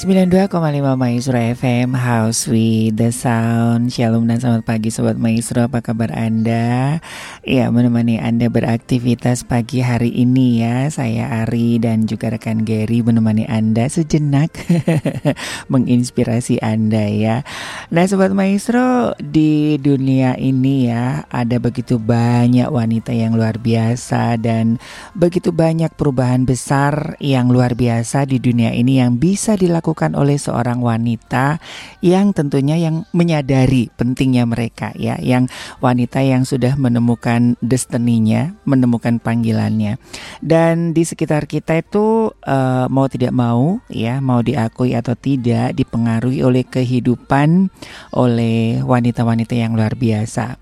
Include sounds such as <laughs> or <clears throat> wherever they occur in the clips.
92,5 Maestro FM House with the Sound. Shalom dan selamat pagi Sobat Maestro. Apa kabar Anda? Ya menemani Anda beraktivitas pagi hari ini ya. Saya Ari dan juga rekan Gary menemani Anda sejenak <laughs> Menginspirasi Anda ya. Nah Sobat Maestro di dunia ini ya Ada begitu banyak wanita yang luar biasa Dan begitu banyak perubahan besar yang luar biasa di dunia ini Yang bisa dilakukan dilakukan oleh seorang wanita yang tentunya yang menyadari pentingnya mereka ya, yang wanita yang sudah menemukan destininya, menemukan panggilannya. Dan di sekitar kita itu uh, mau tidak mau ya, mau diakui atau tidak dipengaruhi oleh kehidupan oleh wanita-wanita yang luar biasa.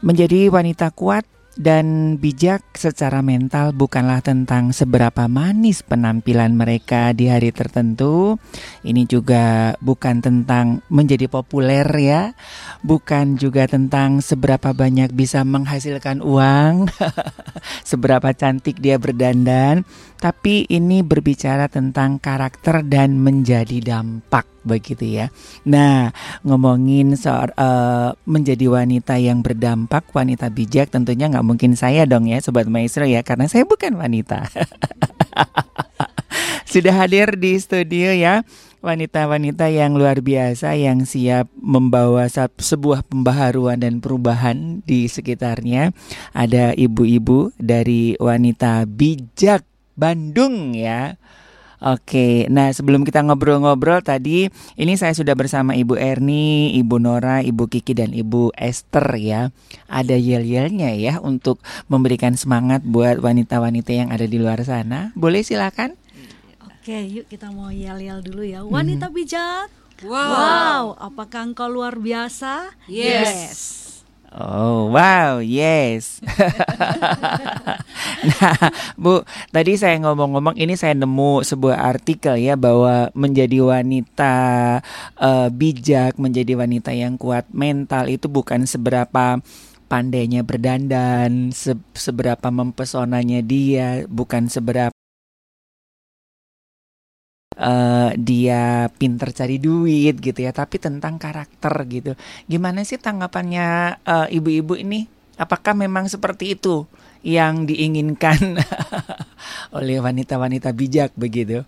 Menjadi wanita kuat dan bijak secara mental bukanlah tentang seberapa manis penampilan mereka di hari tertentu. Ini juga bukan tentang menjadi populer ya, bukan juga tentang seberapa banyak bisa menghasilkan uang, <laughs> seberapa cantik dia berdandan, tapi ini berbicara tentang karakter dan menjadi dampak begitu ya. Nah, ngomongin soal uh, menjadi wanita yang berdampak, wanita bijak tentunya nggak mungkin saya dong ya, sobat maestro ya, karena saya bukan wanita. <laughs> Sudah hadir di studio ya wanita-wanita yang luar biasa yang siap membawa sebuah pembaharuan dan perubahan di sekitarnya. Ada ibu-ibu dari wanita bijak Bandung ya. Oke, nah sebelum kita ngobrol-ngobrol tadi, ini saya sudah bersama Ibu Erni, Ibu Nora, Ibu Kiki dan Ibu Esther ya. Ada yel-yelnya ya untuk memberikan semangat buat wanita-wanita yang ada di luar sana. Boleh silakan? Oke, yuk kita mau yel-yel dulu ya. Wanita hmm. bijak. Wow. wow, apakah engkau luar biasa? Yes. yes. Oh wow, yes. <laughs> nah, Bu, tadi saya ngomong-ngomong ini saya nemu sebuah artikel ya bahwa menjadi wanita uh, bijak, menjadi wanita yang kuat mental itu bukan seberapa pandainya berdandan, se seberapa mempesonanya dia, bukan seberapa uh, dia pinter cari duit gitu ya, tapi tentang karakter gitu. Gimana sih tanggapannya uh, ibu-ibu ini? Apakah memang seperti itu yang diinginkan <laughs> oleh wanita-wanita bijak begitu?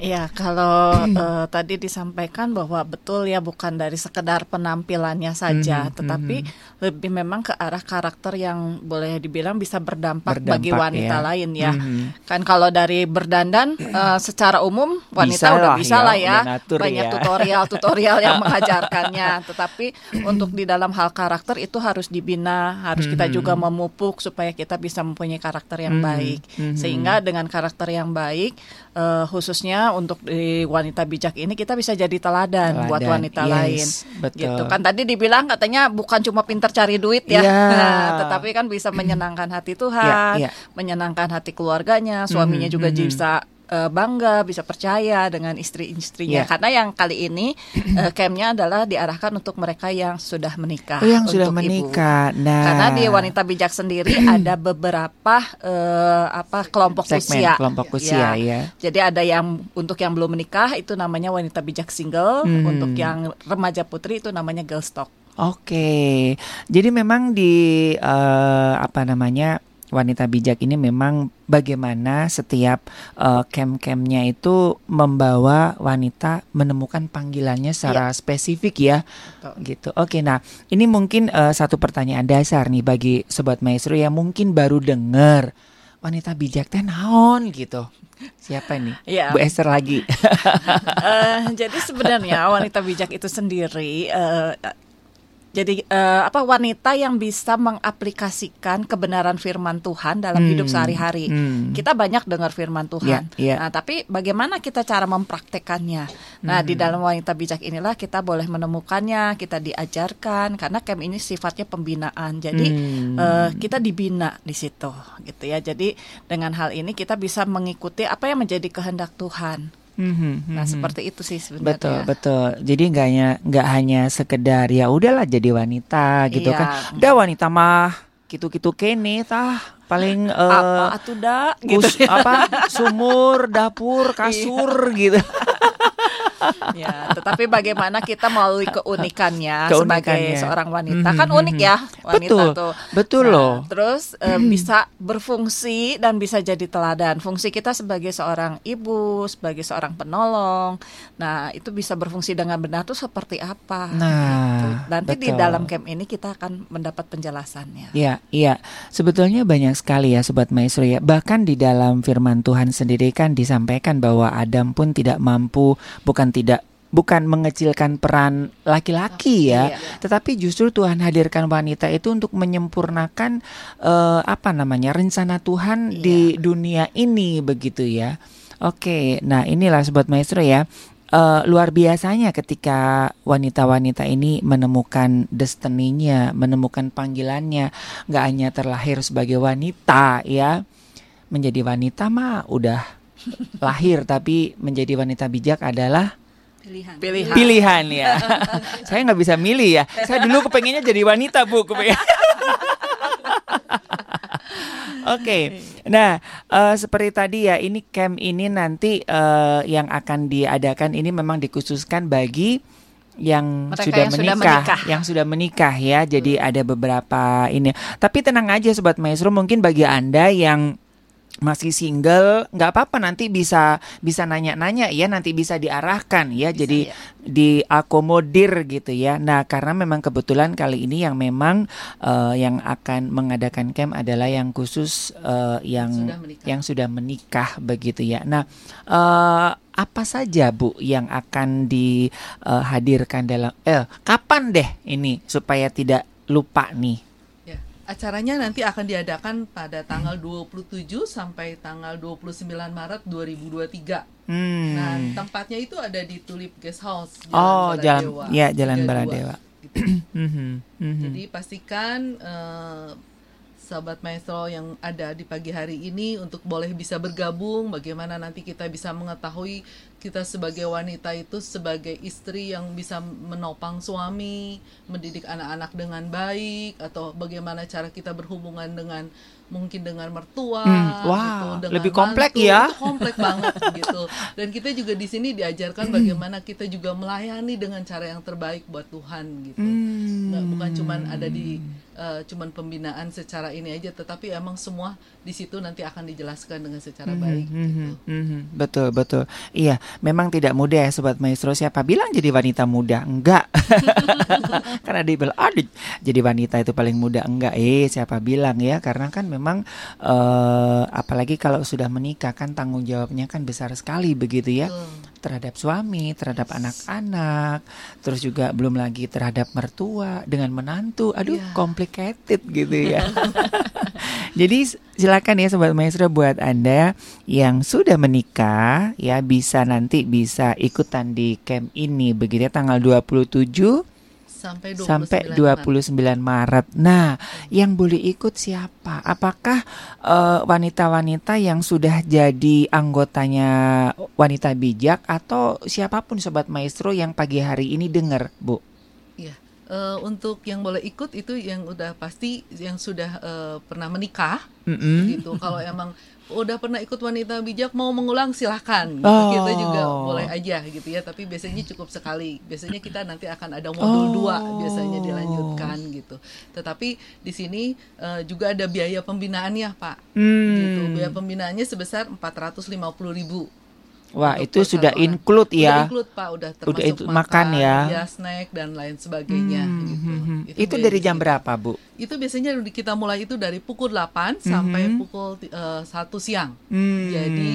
Iya, kalau uh, <clears throat> tadi disampaikan bahwa betul ya bukan dari sekedar penampilannya saja, mm-hmm, tetapi mm-hmm. lebih memang ke arah karakter yang boleh dibilang bisa berdampak, berdampak bagi wanita ya. lain ya. Mm-hmm. Kan kalau dari berdandan uh, <clears throat> secara umum wanita bisa udah bisa ya, lah ya, banyak ya. tutorial-tutorial <laughs> yang mengajarkannya, tetapi untuk di dalam hal karakter itu harus dibina, harus mm-hmm. kita juga memupuk supaya kita bisa mempunyai karakter yang mm-hmm. baik, mm-hmm. sehingga dengan karakter yang baik, uh, khususnya untuk di wanita bijak ini kita bisa jadi teladan, teladan. buat wanita yes, lain. Betul. Gitu kan tadi dibilang katanya bukan cuma pintar cari duit ya, yeah. <laughs> nah, tetapi kan bisa menyenangkan hati Tuhan, yeah, yeah. menyenangkan hati keluarganya, suaminya mm -hmm, juga mm -hmm. bisa uh, bangga, bisa percaya dengan istri-istrinya. Yeah. Karena yang kali ini uh, campnya adalah diarahkan untuk mereka yang sudah menikah. Oh, yang sudah menikah. Ibu. Nah, karena di wanita bijak sendiri <clears throat> ada beberapa uh, apa kelompok Segmen, usia. Kelompok usia, ya. ya. Jadi ada yang untuk yang belum menikah itu namanya wanita bijak single, hmm. untuk yang remaja putri itu namanya girl stock. Oke, jadi memang di uh, apa namanya wanita bijak ini memang bagaimana setiap uh, camp-campnya itu membawa wanita menemukan panggilannya secara ya. spesifik ya, Betul. gitu. Oke, nah ini mungkin uh, satu pertanyaan dasar nih bagi sobat maestro yang mungkin baru dengar wanita bijak teh naon gitu. Siapa ini? <laughs> Ya. Bu Esther lagi. uh, <laughs> jadi sebenarnya wanita bijak itu sendiri uh, jadi uh, apa wanita yang bisa mengaplikasikan kebenaran firman Tuhan dalam hmm. hidup sehari-hari. Hmm. Kita banyak dengar firman Tuhan. Yeah, yeah. Nah, tapi bagaimana kita cara mempraktekannya? Nah, hmm. di dalam wanita bijak inilah kita boleh menemukannya, kita diajarkan karena camp ini sifatnya pembinaan. Jadi hmm. uh, kita dibina di situ gitu ya. Jadi dengan hal ini kita bisa mengikuti apa yang menjadi kehendak Tuhan. Mm-hmm, nah seperti itu sih sebenarnya. Betul betul. Jadi nggak hanya nggak hanya sekedar ya udahlah jadi wanita gitu iya. kan. Udah wanita mah gitu-gitu kene tah paling uh, apa atuh gitu. apa sumur dapur kasur iya. gitu <laughs> ya, tetapi bagaimana kita melalui keunikannya, Keunikannya. sebagai seorang wanita Mhm, kan unik ya wanita Betul, tuh. betul Nah, loh. Terus eh, bisa berfungsi dan bisa jadi teladan. Fungsi kita sebagai seorang ibu, sebagai seorang penolong. Nah, itu bisa berfungsi dengan benar tuh seperti apa? Nah, gitu. Nanti di betul. dalam camp ini kita akan mendapat penjelasannya. Iya, iya. Sebetulnya banyak sekali ya Sobat Maestro ya. Bahkan di dalam firman Tuhan sendiri kan disampaikan bahwa Adam pun tidak mampu, bukan tidak bukan mengecilkan peran laki-laki ya, Iya. tetapi justru Tuhan hadirkan wanita itu untuk menyempurnakan eh, apa namanya rencana Tuhan Iya. di dunia ini begitu ya. Oke, nah inilah Sobat Maestro ya. Eh, luar biasanya ketika wanita-wanita ini menemukan destininya, menemukan panggilannya, nggak hanya terlahir sebagai wanita ya, menjadi wanita mah udah lahir, tapi menjadi wanita bijak adalah pilihan. Pilihan. pilihan ya. <laughs> Saya nggak bisa milih ya. Saya dulu kepengennya jadi wanita bu, kepengen. <laughs> Oke, nah eh, seperti tadi ya, ini camp ini nanti eh, yang akan diadakan ini memang dikhususkan bagi yang Mereka sudah yang sudah menikah, menikah. yang sudah menikah ya. Jadi ada beberapa ini. Tapi tenang aja sobat maestro, mungkin bagi anda yang masih single nggak apa-apa nanti bisa bisa nanya-nanya ya nanti bisa diarahkan ya Bisa, jadi ya. diakomodir gitu ya nah karena memang kebetulan kali ini yang memang eh, yang akan mengadakan camp adalah yang khusus eh, yang Sudah menikah. yang sudah menikah begitu ya nah eh, apa saja bu yang akan dihadirkan dalam eh kapan deh ini supaya tidak lupa nih acaranya nanti akan diadakan pada tanggal 27 sampai tanggal 29 Maret 2023. hmm. Nah, tempatnya itu ada di Tulip Guest House. Oh, jalan- Baladewa, ya, Jalan 32, Baladewa. gitu. <clears throat> Mhm, mhm. Jadi pastikan eh, sahabat maestro yang ada di pagi hari ini untuk boleh bisa bergabung bagaimana nanti kita bisa mengetahui kita sebagai wanita itu sebagai istri yang bisa menopang suami, mendidik anak-anak dengan baik atau bagaimana cara kita berhubungan dengan mungkin dengan mertua Hmm, wah, gitu, dengan lebih komplek mantu. ya. Itu komplek banget gitu. Dan kita juga di sini diajarkan bagaimana kita juga melayani dengan cara yang terbaik buat Tuhan gitu. Hmm. Nggak, bukan cuman ada di eh, cuman pembinaan secara ini aja tetapi emang semua di situ nanti akan dijelaskan dengan secara baik Mhm, gitu. mhm. Betul betul. Iya, memang tidak mudah ya sobat maestro. Siapa bilang jadi wanita muda? Enggak. <laughs> Karena dia bilang, aduh, jadi wanita itu paling muda. Enggak, eh siapa bilang ya? Karena kan memang eh apalagi kalau sudah menikah kan tanggung jawabnya kan besar sekali begitu ya. Betul. terhadap suami, terhadap anak-anak, terus juga belum lagi terhadap mertua dengan menantu. Aduh, Iya. Complicated gitu ya. <laughs> Jadi silakan ya sobat maestro buat Anda yang sudah menikah ya bisa nanti bisa ikutan di camp ini begitu ya tanggal 27 sampai 29 sampai Maret. 29 Maret. Nah, yang boleh ikut siapa? Apakah eh, wanita-wanita yang sudah jadi anggotanya wanita bijak atau siapa pun sobat maestro yang pagi hari ini dengar, Bu? Eh, untuk yang boleh ikut itu yang udah pasti yang sudah eh, pernah menikah Mm-mm. gitu. Kalau emang udah pernah ikut wanita bijak mau mengulang silahkan gitu. Oh. kita juga boleh aja gitu ya tapi biasanya cukup sekali biasanya kita nanti akan ada modul Oh. dua biasanya dilanjutkan gitu tetapi di sini eh, juga ada biaya pembinaannya pak Hmm. gitu biaya pembinaannya sebesar 450.000 ribu Wah, Untuk itu per sudah orang. include ya. include pak udah termasuk Udah itu makan ya. snack dan lain sebagainya Hmm, gitu hmm, hmm. Itu Itu dari jam berapa, Bu? itu biasanya kita mulai itu dari pukul 8 sampai Mhm. pukul eh, satu siang Hmm. jadi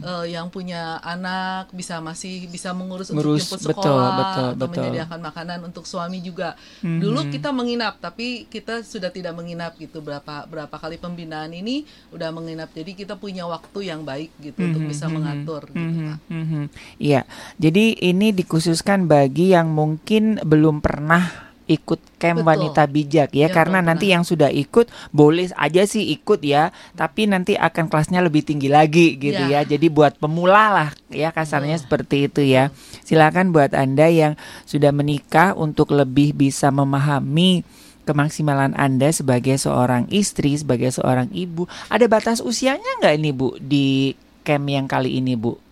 eh, yang punya anak bisa masih bisa mengurus Ngurus, untuk jemput betul, sekolah betul, atau betul. menyediakan makanan untuk suami juga. Mhm. Dulu kita menginap tapi kita sudah tidak menginap gitu berapa berapa kali pembinaan ini udah menginap. Jadi kita punya waktu yang baik gitu untuk Mhm, bisa mengatur gitu, mhm, Pak. mhm. Iya, jadi ini dikhususkan bagi yang mungkin belum pernah ikut camp Betul. wanita bijak ya, Yang karena nanti yang sudah ikut boleh aja sih ikut ya, tapi nanti akan kelasnya lebih tinggi lagi gitu ya. Ya. Jadi buat pemula lah ya kasarnya Betul. seperti itu ya. Silakan buat Anda yang sudah menikah untuk lebih bisa memahami kemaksimalan Anda sebagai seorang istri, sebagai seorang ibu. Ada batas usianya nggak ini Bu di camp yang kali ini Bu?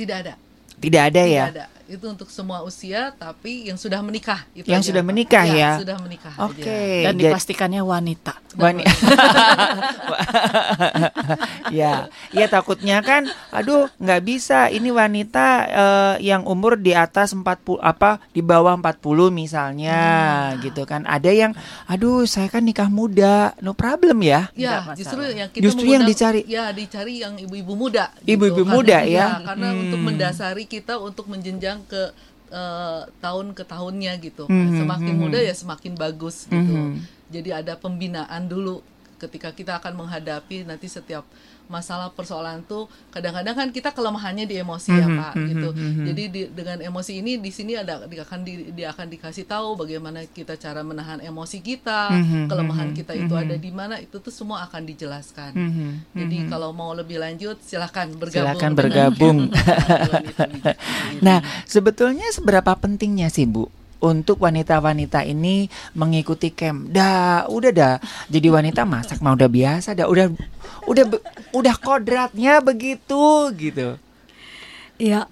Tidak ada. Tidak ada Tidak ya? ada. Itu untuk semua usia tapi yang sudah menikah itu Yang aja, sudah menikah ya? sudah menikah Oke. aja. Dan dipastikannya wanita. Wani- <laughs> ya, ya takutnya kan, aduh nggak bisa. Ini wanita eh, yang umur di atas 40 apa di bawah 40 misalnya, gitu kan. Ada yang, aduh saya kan nikah muda, no problem ya. Ya, justru yang kita Justru yang dicari. Ya, dicari yang ibu-ibu muda. Ibu-ibu Karena- muda, ya. Karena Hmm. untuk mendasari kita untuk menjenjang ke eh, tahun ke tahunnya gitu. Hmm, Semakin hmm, muda hmm. ya semakin bagus gitu. Hmm. Jadi ada pembinaan dulu ketika kita akan menghadapi nanti setiap masalah persoalan tuh kadang-kadang kan kita kelemahannya di emosi ya Pak mhm, gitu. mhm. Jadi di, dengan emosi ini di sini ada di, akan di, dia akan dikasih tahu bagaimana kita cara menahan emosi kita, Mhm, kelemahan mhm, kita itu ada di mana itu tuh semua akan dijelaskan. Jadi kalau mau lebih lanjut silahkan bergabung. Dengan bergabung. <laughs> <laughs> Nah, sebetulnya seberapa pentingnya sih Bu untuk wanita-wanita ini mengikuti camp? Dah, udah dah. Jadi wanita masak mah udah biasa dah. Udah udah udah kodratnya begitu gitu. Ya,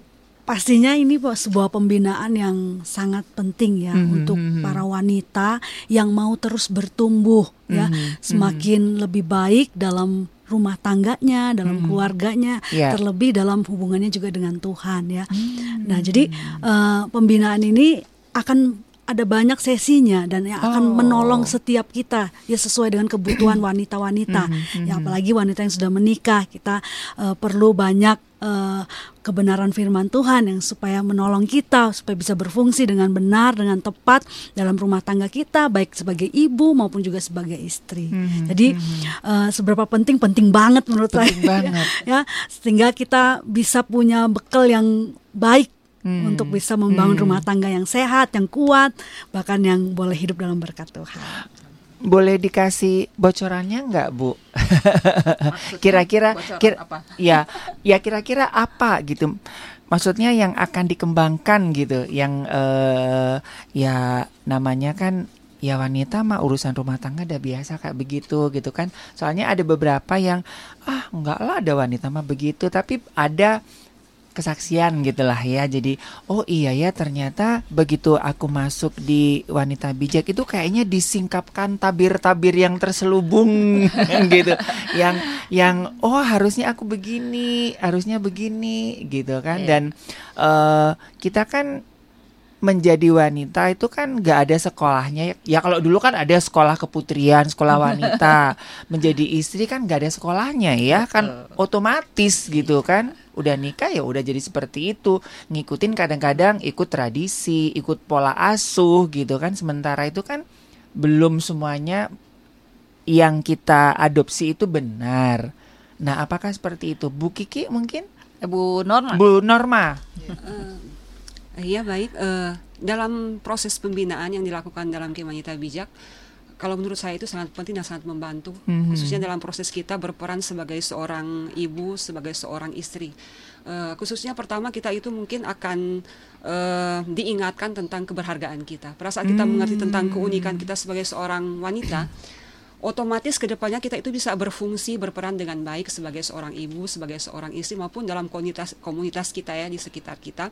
pastinya ini sebuah pembinaan yang sangat penting ya Mhm, untuk mhm. para wanita yang mau terus bertumbuh ya, Mhm, semakin lebih baik dalam rumah tangganya, dalam Mhm. keluarganya, Ya. terlebih dalam hubungannya juga dengan Tuhan ya. Hmm. Nah, jadi eh, pembinaan ini akan ada banyak sesinya dan yang akan Oh. menolong setiap kita ya sesuai dengan kebutuhan <clears throat> wanita-wanita. Mhm, Ya apalagi wanita yang sudah menikah, kita eh, perlu banyak eh, kebenaran firman Tuhan yang supaya menolong kita supaya bisa berfungsi dengan benar dengan tepat dalam rumah tangga kita baik sebagai ibu maupun juga sebagai istri. Mhm, Jadi eh, seberapa penting penting banget menurut Penting saya. banget. <laughs> ya sehingga kita bisa punya bekal yang baik Hmm. untuk bisa membangun Hmm. rumah tangga yang sehat, yang kuat, bahkan yang boleh hidup dalam berkat Tuhan. Boleh dikasih bocorannya nggak Bu? Kira-kira kira, apa? ya ya kira-kira apa gitu? Maksudnya yang akan dikembangkan gitu, yang eh, ya namanya kan ya wanita mah urusan rumah tangga udah biasa kayak begitu gitu kan. Soalnya ada beberapa yang ah enggak lah ada wanita mah begitu, tapi ada kesaksian gitulah ya. Jadi oh iya ya ternyata begitu aku masuk di wanita bijak itu kayaknya disingkapkan tabir-tabir yang terselubung <laughs> gitu. Yang yang oh harusnya aku begini, harusnya begini gitu kan. Iya. Dan eh, kita kan menjadi wanita itu kan nggak ada sekolahnya ya kalau dulu kan ada sekolah keputrian sekolah wanita <laughs> menjadi istri kan nggak ada sekolahnya ya kan otomatis gitu kan udah nikah ya udah jadi seperti itu. Ngikutin kadang-kadang ikut tradisi ikut pola asuh gitu kan. Sementara itu kan belum semuanya yang kita adopsi itu benar. Nah apakah seperti itu? Bu Kiki mungkin? Ibu Norma. Bu Norma. Iya baik. Eh, dalam proses pembinaan yang dilakukan dalam Kem Wanita Bijak, kalau menurut saya itu sangat penting dan sangat membantu, Mhm. khususnya dalam proses kita berperan sebagai seorang ibu, sebagai seorang istri. Eh, khususnya pertama kita itu mungkin akan eh, diingatkan tentang keberhargaan kita. Pada saat kita mengerti tentang keunikan kita sebagai seorang wanita, otomatis ke depannya kita itu bisa berfungsi berperan dengan baik sebagai seorang ibu, sebagai seorang istri maupun dalam komunitas komunitas kita ya di sekitar kita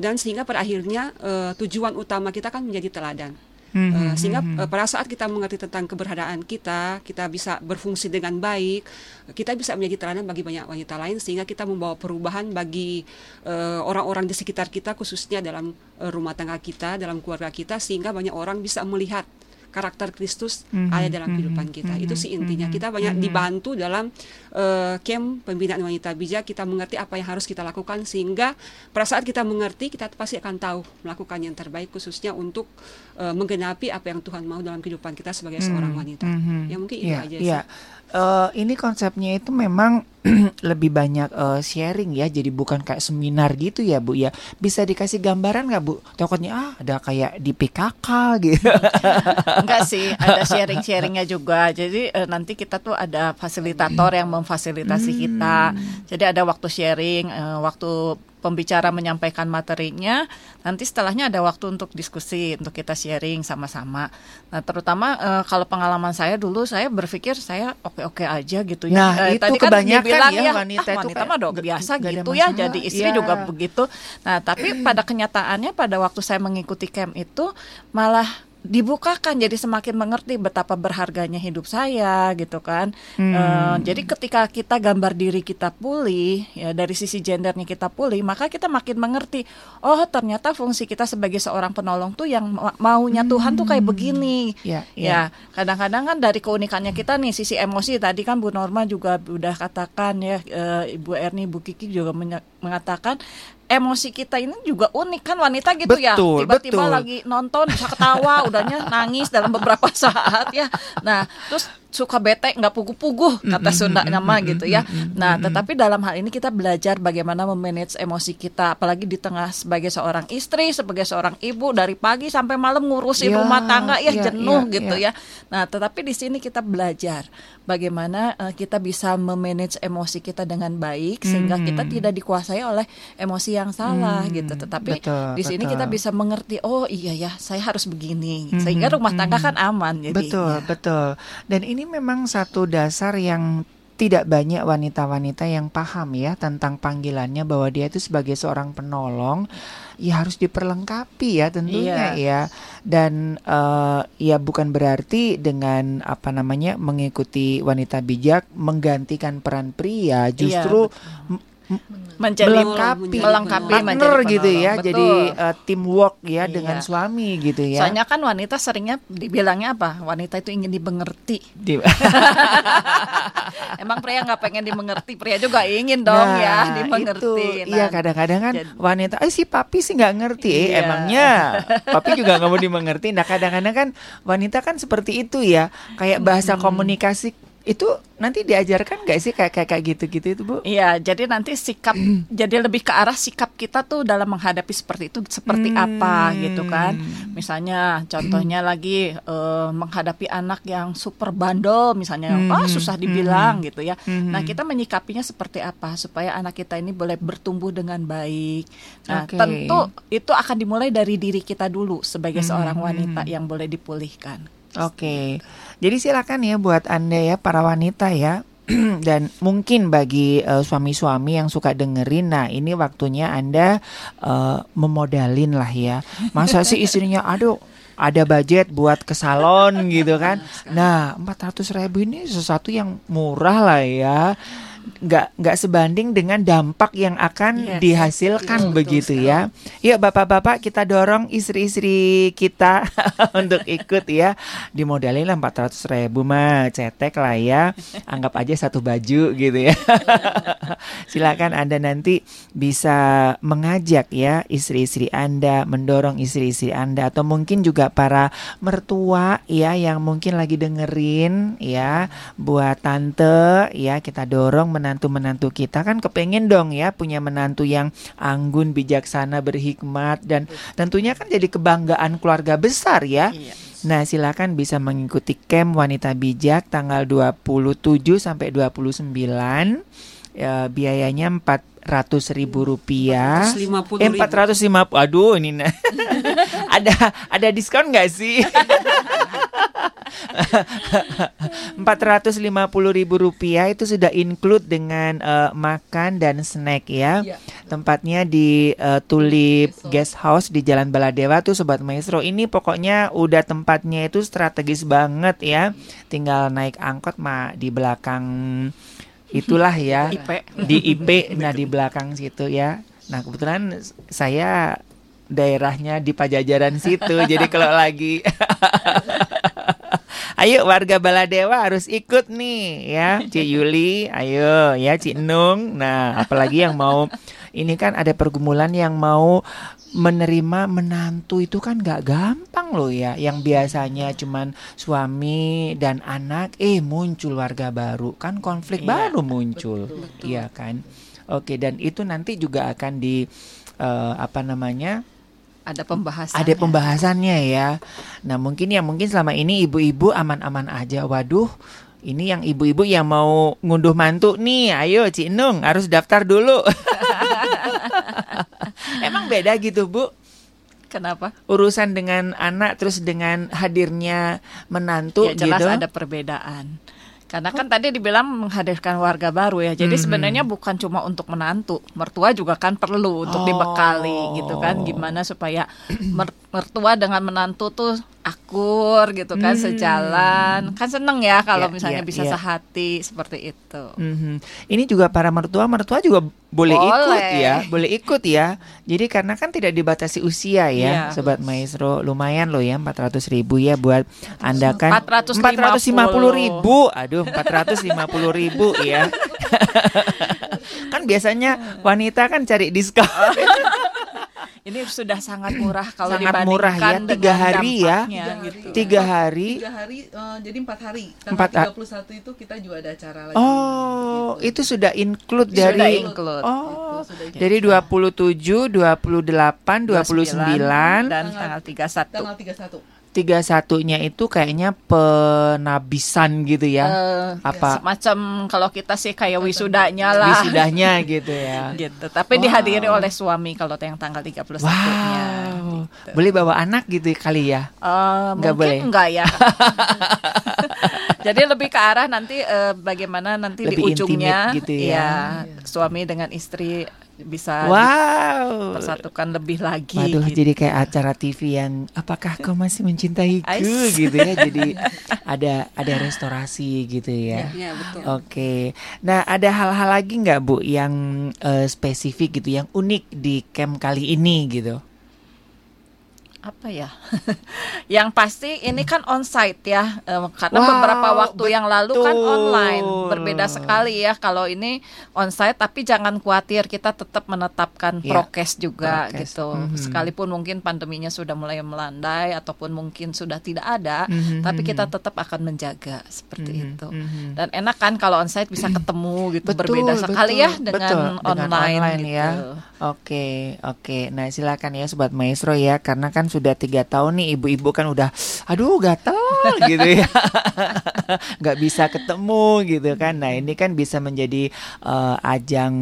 dan sehingga pada akhirnya eh, tujuan utama kita kan menjadi teladan. Eh, sehingga eh, pada saat kita mengerti tentang keberadaan kita, kita bisa berfungsi dengan baik, kita bisa menjadi teladan bagi banyak wanita lain sehingga kita membawa perubahan bagi eh, orang-orang di sekitar kita khususnya dalam eh, rumah tangga kita, dalam keluarga kita sehingga banyak orang bisa melihat karakter Kristus Mhm, ada dalam mhm, kehidupan kita. Itu mhm, sih intinya. mhm, Kita banyak mhm. dibantu dalam eh, camp pembinaan wanita bijak. Kita mengerti apa yang harus kita lakukan sehingga pada saat kita mengerti kita pasti akan tahu melakukan yang terbaik khususnya untuk eh, menggenapi apa yang Tuhan mau dalam kehidupan kita sebagai seorang Hmm, wanita. mhm. Ya mungkin itu Iya, aja iya. sih. Eh, ini konsepnya itu memang <clears throat> lebih banyak eh, sharing ya, jadi bukan kayak seminar gitu ya bu ya. Bisa dikasih gambaran nggak bu? Takutnya ah ada kayak di PKK <laughs> gitu. Enggak sih, ada sharing-sharingnya juga. Jadi eh, nanti kita tuh ada fasilitator yang memfasilitasi kita. Jadi ada waktu sharing, eh, waktu pembicara menyampaikan materinya, nanti setelahnya ada waktu untuk diskusi, untuk kita sharing sama-sama. Nah, terutama uh, kalau pengalaman saya dulu saya berpikir saya oke-oke aja gitu ya. Nah, Eh, itu tadi kan kebanyakan dibilang ya, ya wanita ah, itu wanita mah dong biasa gitu ya, jadi istri Iya. juga begitu. Nah, tapi pada kenyataannya pada waktu saya mengikuti camp itu malah dibukakan jadi semakin mengerti betapa berharganya hidup saya gitu kan. Hmm. Eh, jadi ketika kita gambar diri kita pulih ya dari sisi gendernya kita pulih, maka kita makin mengerti. Oh, ternyata fungsi kita sebagai seorang penolong tuh yang ma- maunya Tuhan tuh kayak begini. Ya, Ya, kadang-kadang kan dari keunikannya kita nih sisi emosi tadi kan Bu Norma juga udah katakan ya eh, Ibu Erni, Bu Kiki juga mengatakan emosi kita ini juga unik kan wanita gitu ya. Betul, Tiba-tiba betul. lagi nonton bisa ketawa, <laughs> udahnya nangis dalam beberapa saat ya. Nah, terus suka bete nggak pugu-pugu kata Sunda nama gitu ya. Nah, tetapi dalam hal ini kita belajar bagaimana memanage emosi kita apalagi di tengah sebagai seorang istri, sebagai seorang ibu dari pagi sampai malam ngurusin Ya, rumah tangga ya ya, jenuh ya, gitu ya. ya. Nah, tetapi di sini kita belajar bagaimana eh, kita bisa memanage emosi kita dengan baik sehingga kita tidak dikuasai oleh emosi yang salah gitu. Tetapi betul, di sini betul. kita bisa mengerti, oh iya ya, saya harus begini. Sehingga rumah tangga kan aman jadi. Betul, betul. Dan ini memang satu dasar yang tidak banyak wanita-wanita yang paham ya tentang panggilannya bahwa dia itu sebagai seorang penolong ya harus diperlengkapi ya tentunya Iya. ya dan eh, ya bukan berarti dengan apa namanya mengikuti wanita bijak menggantikan peran pria justru m- Menjadi melengkapi melengkapi partner menjadi gitu ya penolong. jadi Betul. eh, teamwork ya Iya. dengan suami gitu ya Soalnya kan wanita seringnya dibilangnya apa? Wanita itu ingin dimengerti. Di- <laughs> <laughs> Emang pria nggak pengen dimengerti, pria juga ingin dong ya dimengerti. Itu, iya Nah, kadang-kadang kan jadi- wanita, eh si papi sih nggak ngerti, eh Iya. emangnya papi juga nggak mau dimengerti. Nah kadang-kadang kan wanita kan seperti itu ya, kayak bahasa komunikasi itu nanti diajarkan nggak sih kayak kayak kayak gitu-gitu itu bu? Iya, jadi nanti sikap <clears throat> jadi lebih ke arah sikap kita tuh dalam menghadapi seperti itu seperti apa gitu kan. Misalnya contohnya <clears throat> lagi eh, menghadapi anak yang super bandel misalnya, ah susah dibilang gitu ya. Nah, kita menyikapinya seperti apa supaya anak kita ini boleh bertumbuh dengan baik. Nah, Oke. tentu itu akan dimulai dari diri kita dulu sebagai seorang wanita yang boleh dipulihkan. Oke, jadi silakan ya buat anda ya para wanita ya. <clears throat> Dan mungkin bagi eh, suami-suami yang suka dengerin, nah ini waktunya anda eh, memodalin lah ya. Masa sih istrinya, aduh ada budget buat ke salon gitu kan? Nah 400 ribu ini sesuatu yang murah lah ya. Nggak nggak sebanding dengan dampak yang akan Yes. dihasilkan Betul, begitu betul ya. Yuk bapak-bapak kita dorong istri-istri kita <laughs> untuk ikut ya. Dimodalin lah 400 ribu mah cetek lah ya. Anggap aja satu baju gitu ya. <laughs> Silakan Anda nanti bisa mengajak ya istri-istri Anda, mendorong istri-istri Anda atau mungkin juga para mertua ya yang mungkin lagi dengerin ya buat tante ya kita dorong menantu-menantu kita kan kepengen dong ya punya menantu yang anggun, bijaksana, berhikmat dan tentunya kan jadi kebanggaan keluarga besar ya. Iya. Nah, silakan bisa mengikuti camp wanita bijak tanggal 27 sampai 29. Ya, biayanya 400 ribu rupiah. 450 Eh, ribu. 450. Aduh, ini nah. <laughs> ada ada diskon nggak sih? <laughs> 450 ribu rupiah itu sudah include dengan eh, makan dan snack ya. Iya. Tempatnya di eh, Tulip Guest House di Jalan Baladewa tuh Sobat Maestro. Ini pokoknya udah tempatnya itu strategis banget ya. Tinggal naik angkot mah di belakang itulah ya. <laughs> IP. Di IP nah di belakang situ ya. Nah, kebetulan saya daerahnya di Pajajaran situ. jadi kalau lagi <laughs> Ayo warga Baladewa harus ikut nih ya Ci <laughs> Yuli, ayo ya Ci Nung. Nah, apalagi yang mau ini kan ada pergumulan yang mau menerima menantu itu kan gak gampang loh ya. Yang biasanya cuman suami dan anak eh muncul warga baru kan konflik Iya, baru muncul. Iya kan? Oke, dan itu nanti juga akan di eh, apa namanya? Ada pembahasan. ada pembahasannya ya. Nah mungkin ya mungkin selama ini ibu-ibu aman-aman aja. Waduh, ini yang ibu-ibu yang mau ngunduh mantu nih, ayo Cik Nung harus daftar dulu. <laughs> beda gitu Bu? Kenapa? Urusan dengan anak terus dengan hadirnya menantu ya jelas gitu. ada perbedaan. Karena kan tadi dibilang menghadirkan warga baru ya. Jadi Mhm. sebenarnya bukan cuma untuk menantu, mertua juga kan perlu untuk Oh. dibekali gitu kan. Gimana supaya mer- mertua dengan menantu tuh akur gitu kan, Hmm. sejalan. Kan seneng ya kalau Ya, misalnya ya, bisa ya. sehati seperti itu. Mhm. Ini juga para mertua, mertua juga boleh, ikut Boleh. ya, boleh ikut ya. Jadi karena kan tidak dibatasi usia ya, Iya. sobat maestro, lumayan loh ya 400 ribu ya buat anda kan 450. ribu, aduh 450 ribu ya. <laughs> kan biasanya wanita kan cari diskon. <laughs> Ini sudah sangat murah kalau Sangat murah ya, tiga hari ya. Tiga gitu. hari. Tiga hari. tiga hari eh, jadi empat hari tanggal Empat ha- 31 itu kita juga ada acara lagi Oh, Gitu. itu sudah include Sudah dari include. Oh, Itu sudah include. jadi 27, 28, 29, dan tanggal 31. tanggal 31 31-nya itu kayaknya penabisan gitu ya. Eh, Apa semacam kalau kita sih kayak wisudanya lah wisudanya <laughs> gitu ya. gitu. Tapi dihadiri oleh suami kalau yang tanggal 31-nya. Wow. Boleh bawa anak gitu kali ya. Eh, Nggak mungkin boleh. enggak ya. <laughs> Jadi lebih ke arah nanti eh, bagaimana nanti Lebih di ujungnya gitu ya. suami dengan istri bisa Wow. persatukan lebih lagi Waduh, gitu. jadi kayak acara TV yang apakah kau masih mencintaiku Ais. <laughs> gitu ya. Jadi <laughs> ada ada restorasi gitu ya. Ya, betul. Oke, nah ada hal-hal lagi nggak Bu yang eh, spesifik gitu, yang unik di camp kali ini gitu? Apa ya? <laughs> yang pasti ini kan onsite ya, karena Wow, beberapa waktu yang lalu kan betul. online, berbeda sekali ya. Kalau ini onsite, tapi jangan khawatir, kita tetap menetapkan Ya, prokes juga prokes. gitu. Mhm. Sekalipun mungkin pandeminya sudah mulai melandai ataupun mungkin sudah tidak ada, Mhm, tapi kita mhm. tetap akan menjaga seperti Mhm, itu. mhm. Dan enak kan kalau onsite bisa <clears throat> ketemu gitu, Betul, berbeda sekali ya betul, dengan, betul. Dengan online, online gitu. ya. Oke, oke. Nah silakan ya sobat maestro ya, karena kan sudah tiga tahun nih ibu-ibu kan udah, aduh gatel <laughs> gitu ya, <laughs> nggak bisa ketemu gitu kan. Nah ini kan bisa menjadi eh, ajang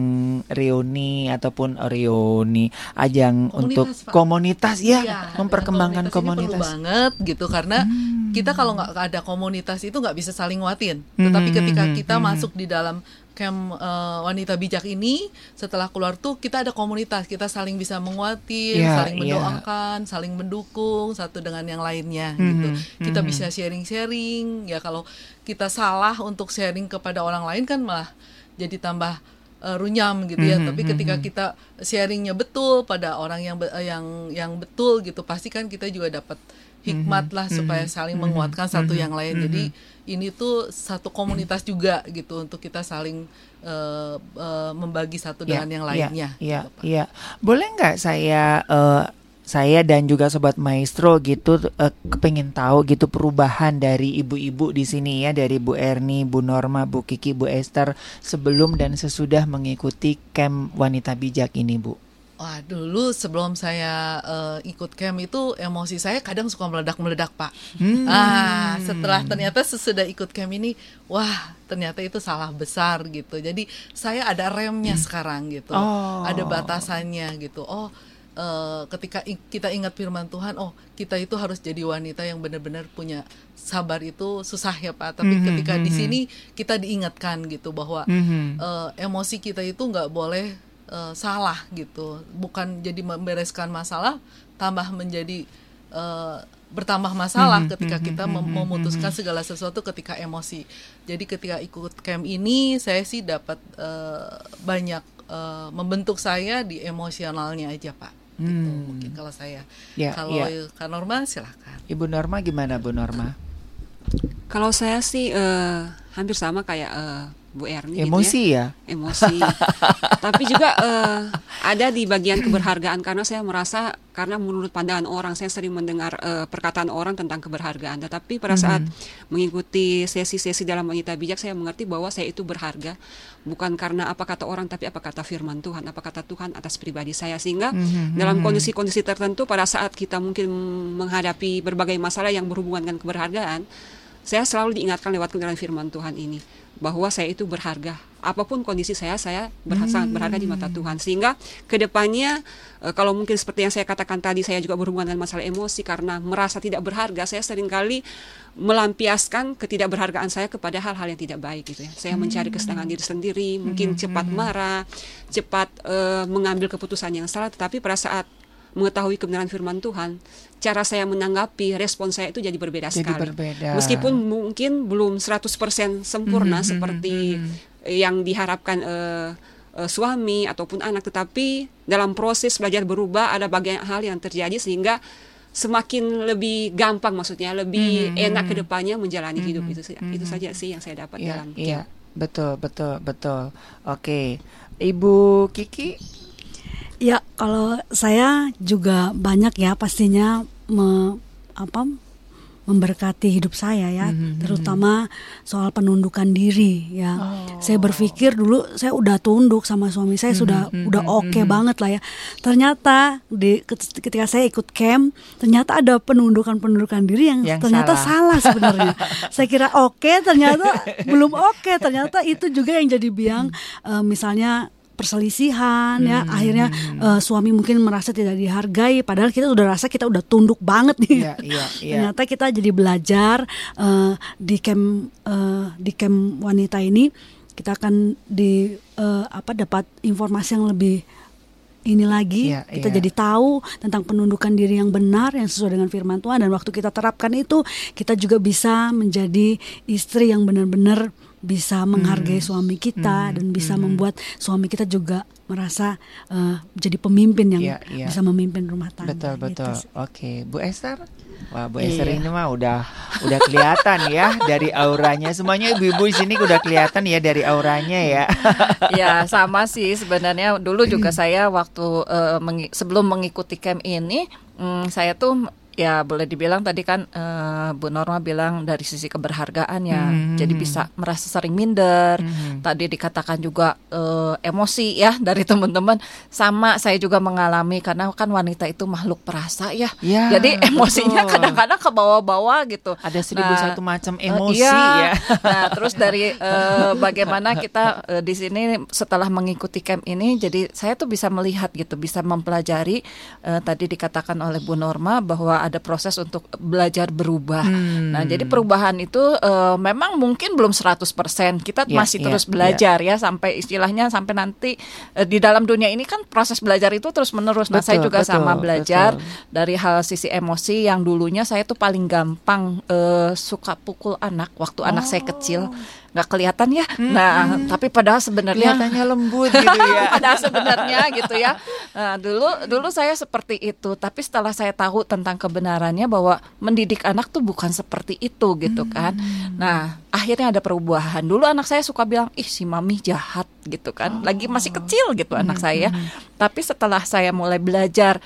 reuni ataupun reuni, ajang Komunitas, untuk Pak. komunitas ya, Iya, memperkembangkan komunitas ini perlu komunitas. banget gitu karena Hmm. kita kalau nggak ada komunitas itu nggak bisa saling nguatin. Tetapi Hmm, ketika hmm, kita hmm, masuk di dalam camp eh, wanita bijak ini, setelah keluar tuh kita ada komunitas, kita saling bisa menguatin, Iya, saling iya. mendoakan, saling mendukung satu dengan yang lainnya Hmm, gitu. Kita hmm. bisa sharing-sharing. Ya kalau kita salah untuk sharing kepada orang lain kan malah jadi tambah eh, runyam gitu ya. Mhm, Tapi mhm. ketika kita sharingnya betul pada orang yang be- eh, yang yang betul gitu, pasti kan kita juga dapat hikmat lah supaya saling menguatkan satu yang lain. Jadi ini tuh satu komunitas juga gitu untuk kita saling eh, eh, membagi satu dengan yang lainnya. Iya, gitu, iya. Boleh nggak saya eh, saya dan juga sobat maestro gitu eh, kepengen tahu gitu perubahan dari ibu-ibu di sini ya dari Bu Erni, Bu Norma, Bu Kiki, Bu Esther sebelum dan sesudah mengikuti camp wanita bijak ini, Bu. Wah dulu sebelum saya eh, ikut camp itu emosi saya kadang suka meledak-meledak pak. Hmm. Ah setelah ternyata sesudah ikut camp ini, wah ternyata itu salah besar gitu. Jadi saya ada remnya sekarang gitu, Oh. ada batasannya gitu. Oh eh, ketika kita ingat firman Tuhan, oh kita itu harus jadi wanita yang benar-benar punya sabar itu susah ya pak. Tapi Mhm, ketika di mhm. sini kita diingatkan gitu bahwa Mhm. eh, emosi kita itu nggak boleh eh, salah gitu. Bukan jadi membereskan masalah tambah menjadi eh, bertambah masalah Mhm, ketika mhm, kita mem- mhm, memutuskan segala sesuatu ketika emosi. Jadi ketika ikut camp ini saya sih dapat eh, banyak eh, membentuk saya di emosionalnya aja pak. Gitu Hmm. mungkin kalau saya. Ya, kalau ya. Kak Norma silahkan Ibu Norma gimana Bu Norma? Kalau saya sih eh, hampir sama kayak eh, Bu Erni gitu ya. Emosi ya? emosi. <laughs> Tapi juga eh, ada di bagian keberhargaan karena saya merasa karena menurut pandangan orang saya sering mendengar eh, perkataan orang tentang keberhargaan. Tetapi pada saat mengikuti sesi-sesi dalam wanita bijak saya mengerti bahwa saya itu berharga bukan karena apa kata orang tapi apa kata firman Tuhan, apa kata Tuhan atas pribadi saya sehingga Mhm, dalam mhm. kondisi-kondisi tertentu pada saat kita mungkin menghadapi berbagai masalah yang berhubungan dengan keberhargaan saya selalu diingatkan lewat kebenaran firman Tuhan ini bahwa saya itu berharga. Apa pun kondisi saya saya berha sangat berharga di mata Tuhan. Sehingga ke depannya eh, kalau mungkin seperti yang saya katakan tadi saya juga berhubungan dengan masalah emosi karena merasa tidak berharga saya sering kali melampiaskan ketidakberhargaan saya kepada hal-hal yang tidak baik gitu ya. Saya mencari kesenangan diri sendiri mungkin cepat marah cepat eh, mengambil keputusan yang salah tetapi pada saat mengetahui kebenaran firman Tuhan, cara saya menanggapi respon saya itu jadi berbeda Jadi sekali. berbeda. Meskipun mungkin belum 100% sempurna Mhm, seperti mhm. yang diharapkan eh, eh, suami ataupun anak, tetapi dalam proses belajar berubah ada bagian hal yang terjadi sehingga semakin lebih gampang maksudnya lebih Mhm. enak ke depannya menjalani hidup Mhm. itu sih- Mhm. itu saja sih yang saya dapat Iya, dalam iya. Betul, betul, betul. Oke. Ibu Kiki Ya, kalau saya juga banyak ya pastinya me, apa memberkati hidup saya ya, Mhm, terutama soal penundukan diri ya. Oh. Saya berpikir dulu saya udah tunduk sama suami saya sudah mhm, udah mhm, oke mhm. banget lah ya. Ternyata di ket- ketika saya ikut camp, ternyata ada penundukan-penundukan diri yang, Yang ternyata salah, sebenarnya. <laughs> saya kira oke, ternyata belum oke. Ternyata itu juga yang jadi biang eh, misalnya perselisihan ya Hmm. akhirnya eh, suami mungkin merasa tidak dihargai padahal kita udah rasa kita udah tunduk banget nih Iya, iya, <laughs> iya. ternyata kita jadi belajar eh, di camp eh, di camp wanita ini kita akan di eh, apa dapat informasi yang lebih ini lagi Iya, kita iya. jadi tahu tentang penundukan diri yang benar yang sesuai dengan firman Tuhan dan waktu kita terapkan itu kita juga bisa menjadi istri yang benar-benar bisa menghargai suami kita Hmm, dan bisa hmm. membuat suami kita juga merasa eh, jadi pemimpin yang Iya, iya. bisa memimpin rumah tangga Betul, gitu betul. Oke, Bu Esther. Wah, Bu Esther Iya. ini mah udah udah kelihatan ya dari auranya. Semuanya ibu-ibu di sini udah kelihatan ya dari auranya ya. <laughs> ya sama sih sebenarnya dulu juga saya waktu eh, mengi- sebelum mengikuti camp ini mm, saya tuh ya boleh dibilang tadi kan eh, Bu Norma bilang dari sisi keberhargaan ya Hmm. jadi bisa merasa sering minder Mhm. tadi dikatakan juga eh, emosi ya <laughs> dari teman-teman sama saya juga mengalami karena kan wanita itu makhluk perasa ya Ya, jadi emosinya kadang-kadang ke bawah-bawah gitu Ada seribu Nah, satu macam Eh, emosi iya. ya. <laughs> Nah, terus dari eh, bagaimana kita eh, di sini setelah mengikuti camp ini, jadi saya tuh bisa melihat gitu, bisa mempelajari eh, tadi dikatakan oleh Bu Norma bahwa ada proses untuk belajar berubah. Hmm. Nah, jadi perubahan itu eh, memang mungkin belum 100%. Kita Ya, masih ya, terus belajar ya sampai istilahnya sampai nanti eh, di dalam dunia ini kan proses belajar itu terus-menerus. Nah, saya juga betul, sama belajar betul. dari hal sisi emosi yang dulunya saya tuh paling gampang eh, suka pukul anak waktu anak saya kecil nggak kelihatan ya. Nah tapi padahal sebenarnya Kelihatannya lembut gitu ya. <laughs> padahal sebenarnya gitu ya. Nah, dulu dulu saya seperti itu. Tapi setelah saya tahu tentang kebenarannya bahwa mendidik anak tuh bukan seperti itu gitu kan. Nah akhirnya ada perubahan. Dulu anak saya suka bilang ih si mami jahat gitu kan. Lagi masih kecil gitu anak saya. tapi setelah saya mulai belajar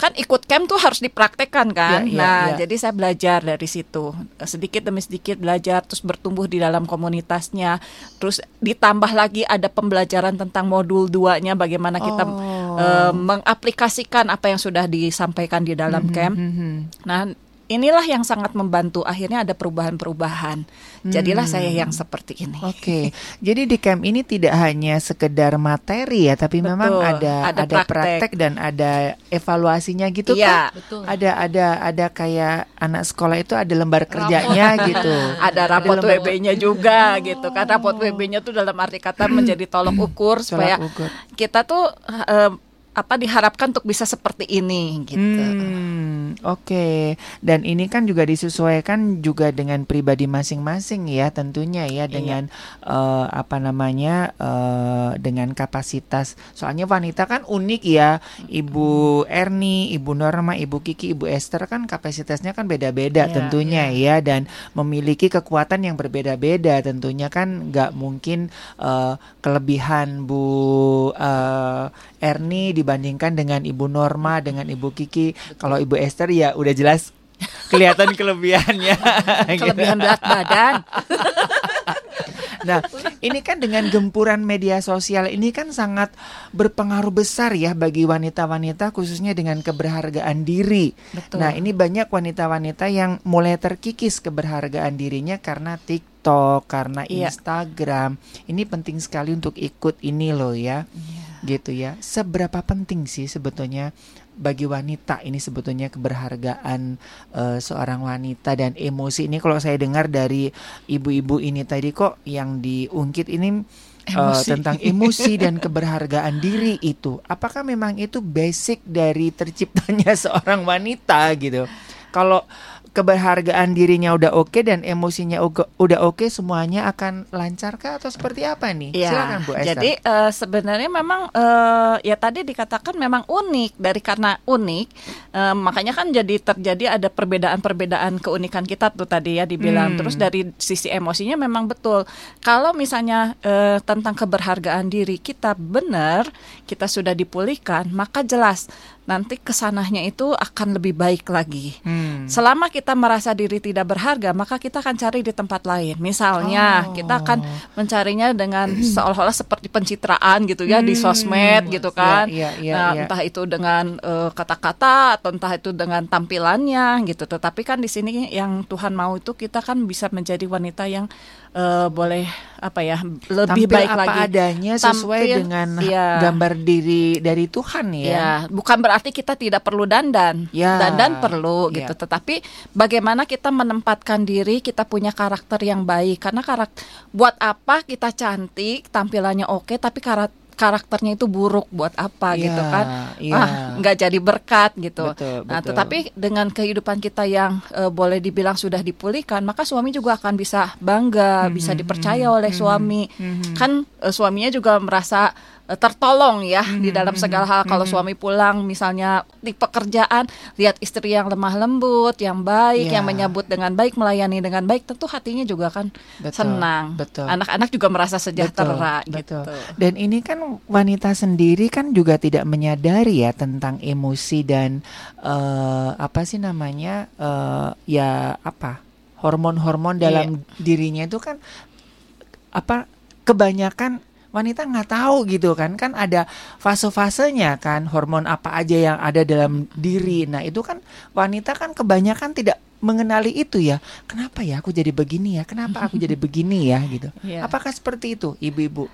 kan ikut camp tuh harus dipraktekkan kan. Iya, iya, nah, iya. jadi saya belajar dari situ. Sedikit demi sedikit belajar terus bertumbuh di dalam komunitasnya. Terus ditambah lagi ada pembelajaran tentang modul 2-nya bagaimana kita Oh. eh, mengaplikasikan apa yang sudah disampaikan di dalam camp. Mhm. Nah, inilah yang sangat membantu. Akhirnya ada perubahan-perubahan. Jadilah Hmm. saya yang seperti ini. Oke, jadi di camp ini tidak hanya sekedar materi ya, tapi Betul, memang ada ada ada, praktek. praktek. dan ada evaluasinya gitu Iya. kan? Betul. Ada ada ada kayak anak sekolah itu ada lembar kerjanya <laughs> gitu. ada rapot WB-nya juga gitu kan rapot WB-nya tuh dalam arti kata menjadi tolok ukur supaya ukur. kita tuh eh, apa diharapkan untuk bisa seperti ini gitu. Hmm, oke. Dan ini kan juga disesuaikan juga dengan pribadi masing-masing ya, tentunya ya dengan eh, apa namanya eh, dengan kapasitas. Soalnya wanita kan unik ya, Ibu Erni, Ibu Norma, Ibu Kiki, Ibu Esther kan kapasitasnya kan beda-beda Iya, tentunya ya, dan memiliki kekuatan yang berbeda-beda. Tentunya kan nggak mungkin eh, kelebihan Bu eh, Erni dibandingkan dengan Ibu Norma dengan Ibu Kiki. Kalau Ibu Esther ya udah jelas kelihatan kelebihannya. <laughs> gitu. Kelebihan berat badan. <laughs> Nah, ini kan dengan gempuran media sosial ini kan sangat berpengaruh besar ya bagi wanita-wanita khususnya dengan keberhargaan diri. Betul. Nah, ini banyak wanita-wanita yang mulai terkikis keberhargaan dirinya karena TikTok karena Iya. Instagram. Ini penting sekali untuk ikut ini loh ya. Gitu ya. Seberapa penting sih sebetulnya bagi wanita ini sebetulnya keberhargaan eh, seorang wanita dan emosi ini kalau saya dengar dari ibu-ibu ini tadi kok yang diungkit ini eh, Emosi. tentang emosi dan keberhargaan diri itu. Apakah memang itu basic dari terciptanya <laughs> seorang wanita gitu? Kalau keberhargaan dirinya udah oke dan emosinya udah oke semuanya akan lancar kah atau seperti apa nih? Ya, Silakan Bu Esther. jadi eh, sebenarnya memang eh, ya tadi dikatakan memang unik dari karena unik eh, makanya kan jadi terjadi ada perbedaan-perbedaan keunikan kita tuh tadi ya dibilang Hmm. terus dari sisi emosinya memang betul kalau misalnya eh, tentang keberhargaan diri kita benar kita sudah dipulihkan maka jelas nanti ke sananya itu akan lebih baik lagi. Hmm. Selama kita merasa diri tidak berharga, maka kita akan cari di tempat lain. Misalnya, Oh. kita akan mencarinya dengan <clears throat> seolah-olah seperti pencitraan gitu ya di Hmm. sosmed gitu kan. Iya, iya, Nah, iya. entah itu dengan eh, kata-kata atau entah itu dengan tampilannya gitu. Tetapi kan di sini yang Tuhan mau itu kita kan bisa menjadi wanita yang eh, boleh apa ya lebih Tampil baik apa lagi. adanya sesuai Tampil, dengan iya. gambar diri dari Tuhan ya. Ya, bukan berarti kita tidak perlu dandan. Ya. Dandan perlu Ya. gitu. Tetapi bagaimana kita menempatkan diri, kita punya karakter yang baik. Karena karakter buat apa kita cantik, tampilannya oke, tapi karak- karakternya itu buruk buat apa Ya, gitu kan? ya. Ah, nggak jadi berkat gitu. Betul, Nah, betul. tetapi dengan kehidupan kita yang eh, boleh dibilang sudah dipulihkan, maka suami juga akan bisa bangga, Mhm, bisa dipercaya oleh suami. Kan eh, suaminya juga merasa tertolong ya di dalam segala hal. Kalau suami pulang misalnya di pekerjaan, lihat istri yang lemah lembut, yang baik, Ya. yang menyambut dengan baik, melayani dengan baik, tentu hatinya juga kan Betul, senang. betul. Anak-anak juga merasa sejahtera Betul, gitu. betul. Dan ini kan wanita sendiri kan juga tidak menyadari ya tentang emosi dan eh, apa sih namanya eh, ya apa hormon-hormon Iya. dalam dirinya itu kan apa kebanyakan wanita nggak tahu gitu kan. Kan ada fase-fasenya kan hormon apa aja yang ada dalam diri. Nah itu kan wanita kan kebanyakan tidak mengenali itu ya. Kenapa ya aku jadi begini ya? Kenapa aku jadi begini ya? Gitu. <laughs> Iya. apakah seperti itu ibu-ibu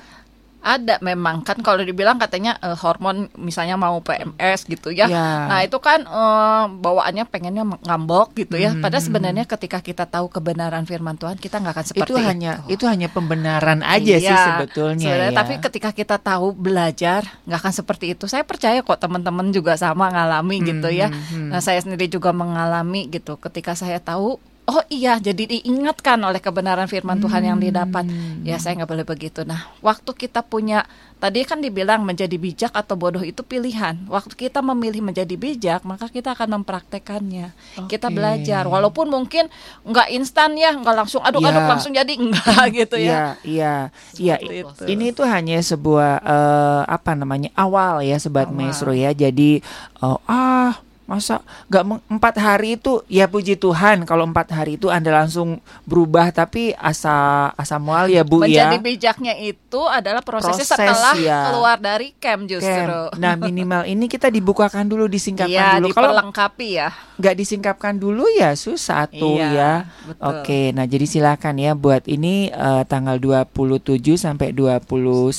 Ada memang kan kalau dibilang katanya eh, hormon misalnya mau PMS gitu ya. Ya. Nah, itu kan eh, bawaannya pengennya ngambok gitu ya. Hmm. Padahal sebenarnya ketika kita tahu kebenaran firman Tuhan, kita nggak akan seperti itu hanya itu hanya pembenaran aja sih Iya, sebetulnya sebenarnya, ya Tapi ketika kita tahu belajar nggak akan seperti itu. Saya percaya kok teman-teman juga sama ngalami gitu ya. hmm, hmm. Nah saya sendiri juga mengalami gitu. Ketika saya tahu, oh iya, jadi diingatkan oleh kebenaran firman Tuhan yang didapat. Hmm. Ya saya nggak boleh begitu. Nah waktu kita punya Tadi kan dibilang menjadi bijak atau bodoh itu pilihan. Waktu kita memilih menjadi bijak, maka kita akan mempraktekannya. Kita Oke. belajar, walaupun mungkin nggak instan ya, nggak langsung aduk-aduk Ya. langsung jadi enggak gitu ya. Iya, iya, itu. Ini tuh hanya sebuah eh, apa namanya awal ya, sobat maestro ya. Jadi oh, ah masa nggak empat hari itu ya puji Tuhan kalau empat hari itu anda langsung berubah tapi asa asa mual ya bu ya. Menjadi bijaknya itu adalah prosesnya Proses, setelah ya. keluar dari camp justru. Camp. Nah minimal ini kita dibukakan dulu disingkapkan Iya, dulu. Kalau diperlengkapi ya. nggak disingkapkan dulu ya susah tuh Iya, ya. betul. Oke, nah jadi silakan ya buat ini eh, tanggal 27 sampai 29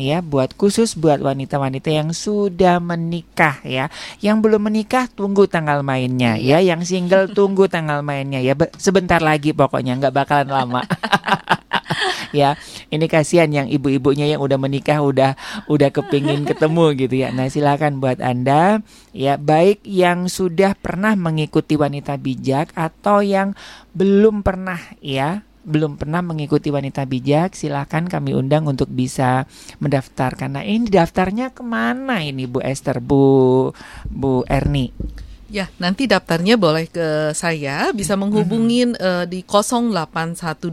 ya buat khusus buat wanita-wanita yang sudah menikah ya. Yang belum menikah tunggu tanggal mainnya Iya. ya. Yang single tunggu tanggal mainnya ya. Be- sebentar lagi pokoknya nggak bakalan lama. <laughs> ya, ini kasihan yang ibu-ibunya yang udah menikah udah udah kepingin ketemu gitu ya. Nah, silakan buat Anda ya baik yang sudah pernah mengikuti wanita bijak atau yang belum pernah ya belum pernah mengikuti wanita bijak silakan kami undang untuk bisa mendaftarkan nah ini daftarnya ke mana ini Bu Esther? Bu Bu Erni? Ya, nanti daftarnya boleh ke saya, bisa menghubungin eh, di 0812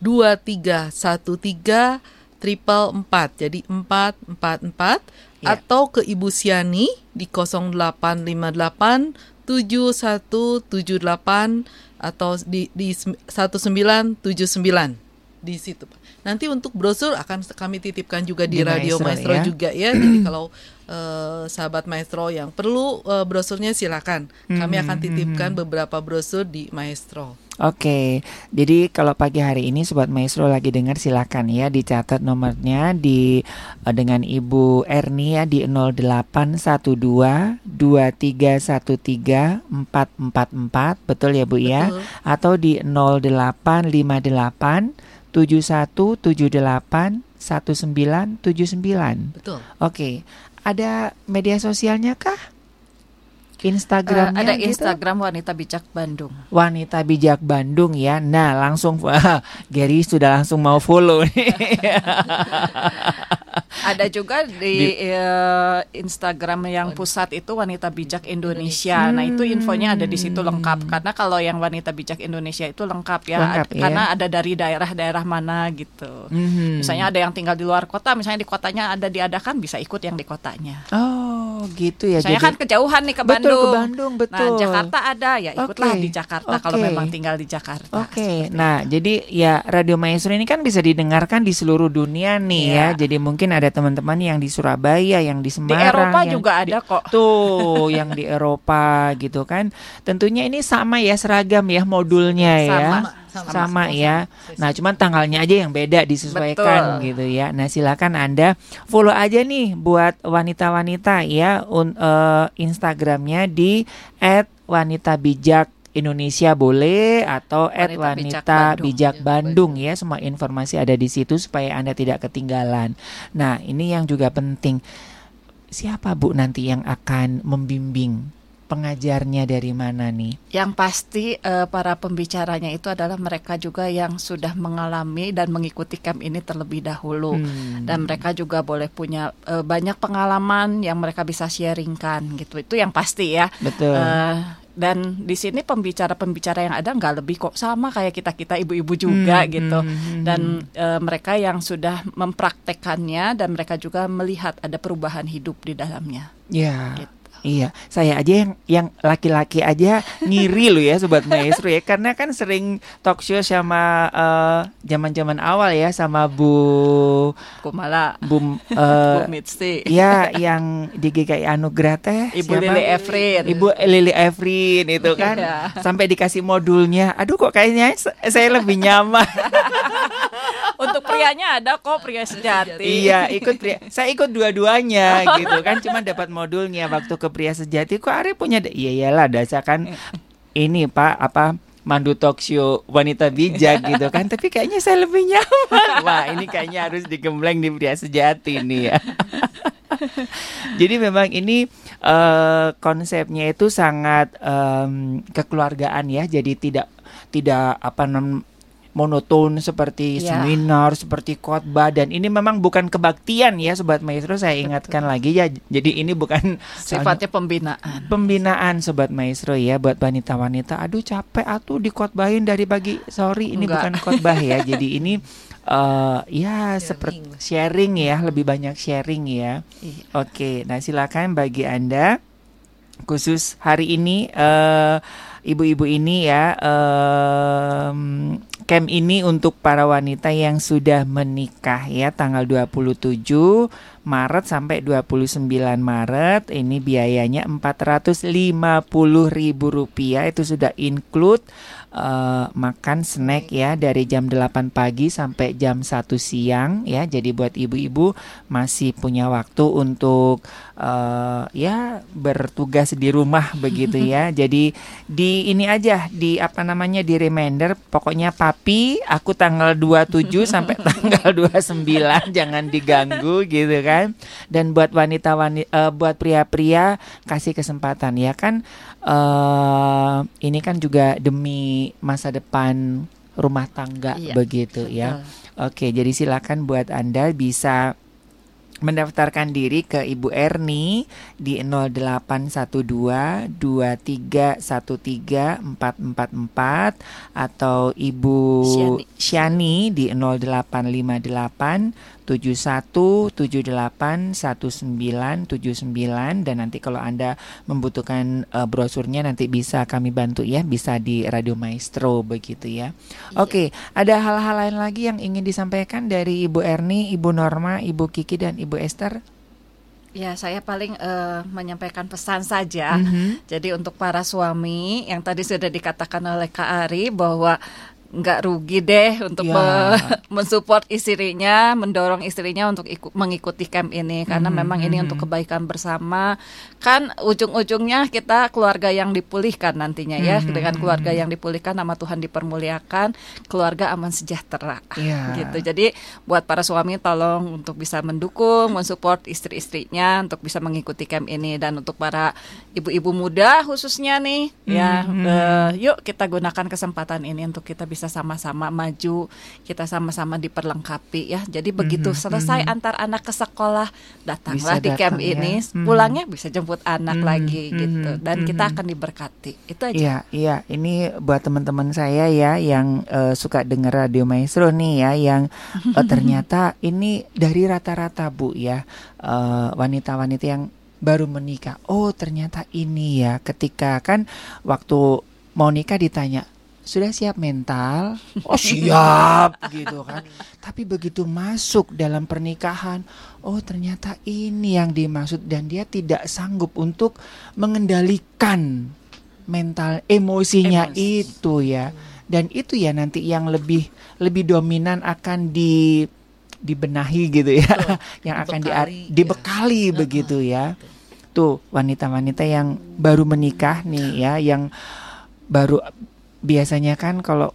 2313 triple 4. Jadi 444 Ya. atau ke Ibu Siani di 0858 7178 atau di di sem- 1979 di situ. Pak. Nanti untuk brosur akan kami titipkan juga di, Di Radio Maestro, Maestro ya. juga ya. Jadi kalau eh, sahabat maestro yang perlu eh, brosurnya silakan. Kami Hmm, akan hmm, titipkan hmm. beberapa brosur di maestro. Oke, jadi kalau pagi hari ini Sobat Maestro lagi dengar silakan ya dicatat nomornya di eh, dengan Ibu Erni ya di 0812 2313 444 betul ya Bu ya Betul. atau di 0858 7178 1979. Betul. Oke, ada media sosialnya kah? Instagramnya ada gitu? Instagram Wanita Bijak Bandung. Wanita Bijak Bandung ya. Nah, langsung <laughs> Gary sudah langsung mau follow nih. <laughs> Ada juga di, eh, Instagram yang pusat itu Wanita Bijak Indonesia. Nah, itu infonya ada di situ lengkap. Karena kalau yang Wanita Bijak Indonesia itu lengkap ya. Lengkap, Ad- Karena ya. ada dari daerah-daerah mana gitu. Mhm. Misalnya ada yang tinggal di luar kota, misalnya di kotanya ada diadakan bisa ikut yang di kotanya. Oh, gitu ya. Misalnya kan kejauhan nih ke Betul, Bandung. ke Bandung, betul. Nah, Jakarta ada ya ikutlah Oke, di Jakarta kalau oke. memang tinggal di Jakarta. Oke, nah jadi ya Radio Maestro ini kan bisa didengarkan di seluruh dunia nih Iya. ya. Jadi mungkin ada teman-teman yang di Surabaya, yang di Di Semarang, Eropa yang juga di- ada kok. Tuh, yang di Eropa gitu kan. Tentunya ini sama ya seragam ya modulnya ya. Sama, sama, Sama, sama, ya. sama. Nah, cuman tanggalnya aja yang beda disesuaikan Betul. gitu ya. Nah, silakan Anda follow aja nih buat wanita-wanita ya un, eh, Instagramnya di @wanitabijak Indonesia boleh atau Wanita Bijak @wanita Bandung. bijak Ya, Bandung ya semua informasi ada di situ supaya Anda tidak ketinggalan. Nah, ini yang juga penting. Siapa Bu nanti yang akan membimbing? Pengajarnya dari mana nih? Yang pasti eh, para pembicaranya itu adalah mereka juga yang sudah mengalami dan mengikuti camp ini terlebih dahulu. Hmm. Dan mereka juga boleh punya eh, banyak pengalaman yang mereka bisa sharingkan gitu. Itu yang pasti ya. Betul. Eh, dan di sini pembicara-pembicara yang ada nggak lebih kok sama kayak kita kita ibu-ibu juga Hmm, gitu. hmm, hmm, Dan eh, mereka yang sudah mempraktekannya dan mereka juga melihat ada perubahan hidup di dalamnya. Ya. Gitu. Iya, saya aja yang yang laki-laki aja ngiri loh ya sobat maestro ya karena kan sering talk show sama eh, zaman-zaman awal ya sama Bu Kumala, Bu <laughs> Bu eh Mitsti, ya yang di GKI Anugerah teh Ibu siapa? Lili Efrin. Ibu Lili Efrin itu kan Iya. sampai dikasih modulnya. Aduh kok kayaknya saya lebih nyaman. <laughs> Untuk prianya ada kok pria sejati. iya, ikut pria. Saya ikut dua-duanya <laughs> gitu kan cuma dapat modulnya waktu ke pria sejati kok Ari punya iya iyalah dasar kan <laughs> ini Pak apa mandu talk show wanita bijak gitu kan. Tapi kayaknya saya lebih nyaman. <laughs> Wah ini kayaknya harus digembleng di pria sejati nih ya. <laughs> Jadi memang ini eh, konsepnya itu sangat em, kekeluargaan ya. Jadi tidak tidak apa nam monoton seperti Ya. seminar seperti khotbah dan ini memang bukan kebaktian ya sobat maestro saya ingatkan lagi ya jadi ini bukan <laughs> Sifatnya pembinaan. pembinaan sobat maestro ya buat wanita-wanita aduh capek atuh dikotbahin dari pagi sorry ini Enggak. bukan khotbah ya jadi <laughs> ini eh ya seperti sharing ya lebih banyak sharing ya Iya. oke nah silakan bagi anda khusus hari ini eh ibu-ibu ini ya em, camp ini untuk para wanita yang sudah menikah ya tanggal 27 Maret sampai 29 Maret ini biayanya 450.000 rupiah. Itu sudah include eh, makan snack ya dari jam 8 pagi sampai jam 1 siang ya. Jadi buat ibu-ibu masih punya waktu untuk eh, ya bertugas di rumah <laughs> begitu ya. Jadi di ini aja di apa namanya di reminder. Pokoknya papi aku tanggal 27 sampai <laughs> tanggal 29 jangan diganggu gitu kan dan buat wanita wanita buat pria-pria kasih kesempatan ya kan eh ini kan juga demi masa depan rumah tangga Iya, begitu ya Betul. Oke, jadi silakan buat Anda bisa mendaftarkan diri ke Ibu Erni di 0812 2313 444 atau Ibu Syani. Syani di 0858 7178 1979 dan nanti kalau Anda membutuhkan eh, brosurnya nanti bisa kami bantu ya, bisa di Radio Maestro begitu ya. Oke, ada hal-hal lain lagi yang ingin disampaikan dari Ibu Erni, Ibu Norma, Ibu Kiki dan Ibu Esther? Ya, saya paling uh, menyampaikan pesan saja. Mm -hmm. Jadi untuk para suami yang tadi sudah dikatakan oleh Kak Ari bahwa nggak rugi deh untuk ya. me <laughs> mensupport istrinya, mendorong istrinya untuk ikut mengikuti camp ini karena hmm, memang ini hmm. untuk kebaikan bersama. Kan ujung-ujungnya kita keluarga yang dipulihkan nantinya ya, hmm, dengan keluarga yang dipulihkan nama Tuhan dipermuliakan, keluarga aman sejahtera. Ya. Gitu. Jadi buat para suami tolong untuk bisa mendukung, mensupport istri-istrinya untuk bisa mengikuti camp ini dan untuk para ibu-ibu muda khususnya nih hmm, ya. Uh, yuk kita gunakan kesempatan ini untuk kita bisa bisa sama-sama maju, kita sama-sama diperlengkapi ya. Jadi begitu mm-hmm. selesai mm-hmm. antar anak ke sekolah, datanglah bisa di camp ya. ini, mm-hmm. pulangnya bisa jemput anak mm-hmm. lagi gitu dan mm-hmm. kita akan diberkati. Itu aja. Iya, iya. Ini buat teman-teman saya ya yang uh, suka dengar radio Maestro nih ya yang uh, <laughs> ternyata ini dari rata-rata Bu ya uh, wanita-wanita yang baru menikah. Oh, ternyata ini ya ketika kan waktu mau nikah ditanya sudah siap mental? Oh <laughs> siap gitu kan. Tapi begitu masuk dalam pernikahan, oh ternyata ini yang dimaksud dan dia tidak sanggup untuk mengendalikan mental emosinya Emosi. itu ya. Dan itu ya nanti yang lebih lebih dominan akan di dibenahi gitu ya, Betul. <laughs> yang akan dibekali, di, dibekali ya. begitu ya. Tuh wanita-wanita yang baru menikah nih ya, yang baru biasanya kan kalau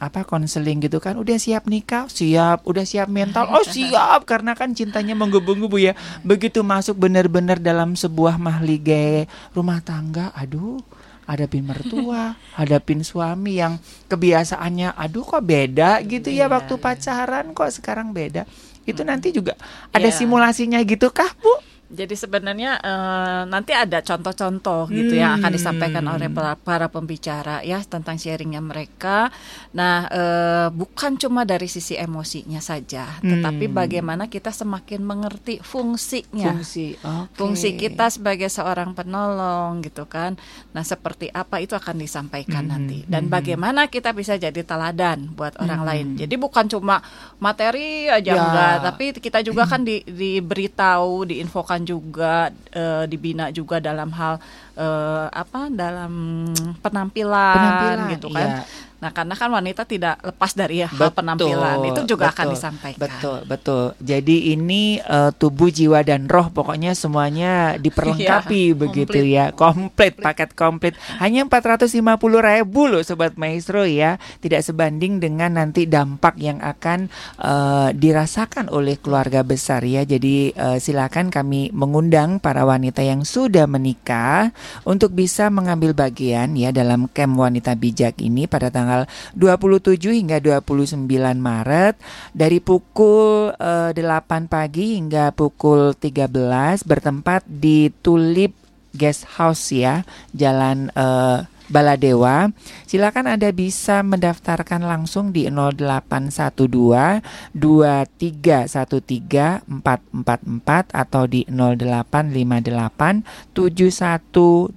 apa konseling gitu kan udah siap nikah? Siap. Udah siap mental? Oh siap. Karena kan cintanya menggebu-gebu ya. Begitu masuk benar-benar dalam sebuah mahligai rumah tangga aduh hadapin mertua <laughs> hadapin suami yang kebiasaannya aduh kok beda gitu ya iya, waktu iya. pacaran kok sekarang beda? Itu nanti juga ada yeah. simulasinya gitu kah bu jadi sebenarnya uh, nanti ada contoh-contoh hmm. gitu yang akan disampaikan oleh para, para pembicara ya tentang sharingnya mereka. Nah, uh, bukan cuma dari sisi emosinya saja, hmm. tetapi bagaimana kita semakin mengerti fungsinya. Fungsi, okay. fungsi kita sebagai seorang penolong gitu kan. Nah, seperti apa itu akan disampaikan hmm. nanti dan hmm. bagaimana kita bisa jadi teladan buat orang hmm. lain. Jadi bukan cuma materi aja ya. enggak, tapi kita juga kan di, diberitahu, diinfokan juga uh, dibina juga dalam hal uh, apa dalam penampilan, penampilan gitu kan. Iya. Nah, karena kan wanita tidak lepas dari hal betul, penampilan itu juga betul, akan disampaikan. Betul, betul. Jadi ini uh, tubuh, jiwa dan roh pokoknya semuanya <laughs> diperlengkapi ya, begitu komplit. ya. Komplit, paket komplit. Hanya 450 ribu loh sobat maestro ya. Tidak sebanding dengan nanti dampak yang akan uh, dirasakan oleh keluarga besar ya. Jadi uh, silakan kami mengundang para wanita yang sudah menikah untuk bisa mengambil bagian ya dalam camp wanita bijak ini pada tanggal tanggal 27 hingga 29 Maret dari pukul uh, eh, 8 pagi hingga pukul 13 bertempat di Tulip Guest House ya, Jalan uh, Baladewa. Silakan Anda bisa mendaftarkan langsung di 0812 2313 444 atau di 0858 71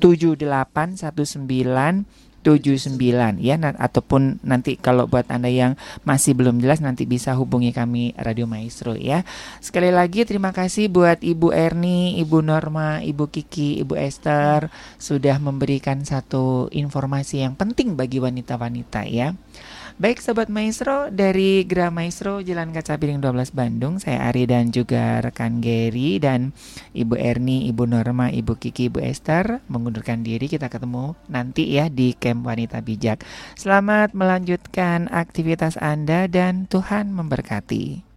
7819 79 ya na ataupun nanti kalau buat Anda yang masih belum jelas nanti bisa hubungi kami Radio Maestro ya. Sekali lagi terima kasih buat Ibu Erni, Ibu Norma, Ibu Kiki, Ibu Esther sudah memberikan satu informasi yang penting bagi wanita-wanita ya. Baik Sobat Maestro dari Gra Maestro Jalan Kaca Piring 12 Bandung Saya Ari dan juga rekan Gary dan Ibu Erni, Ibu Norma, Ibu Kiki, Ibu Esther Mengundurkan diri. Kita ketemu nanti ya di Camp Wanita Bijak. Selamat melanjutkan aktivitas Anda dan Tuhan memberkati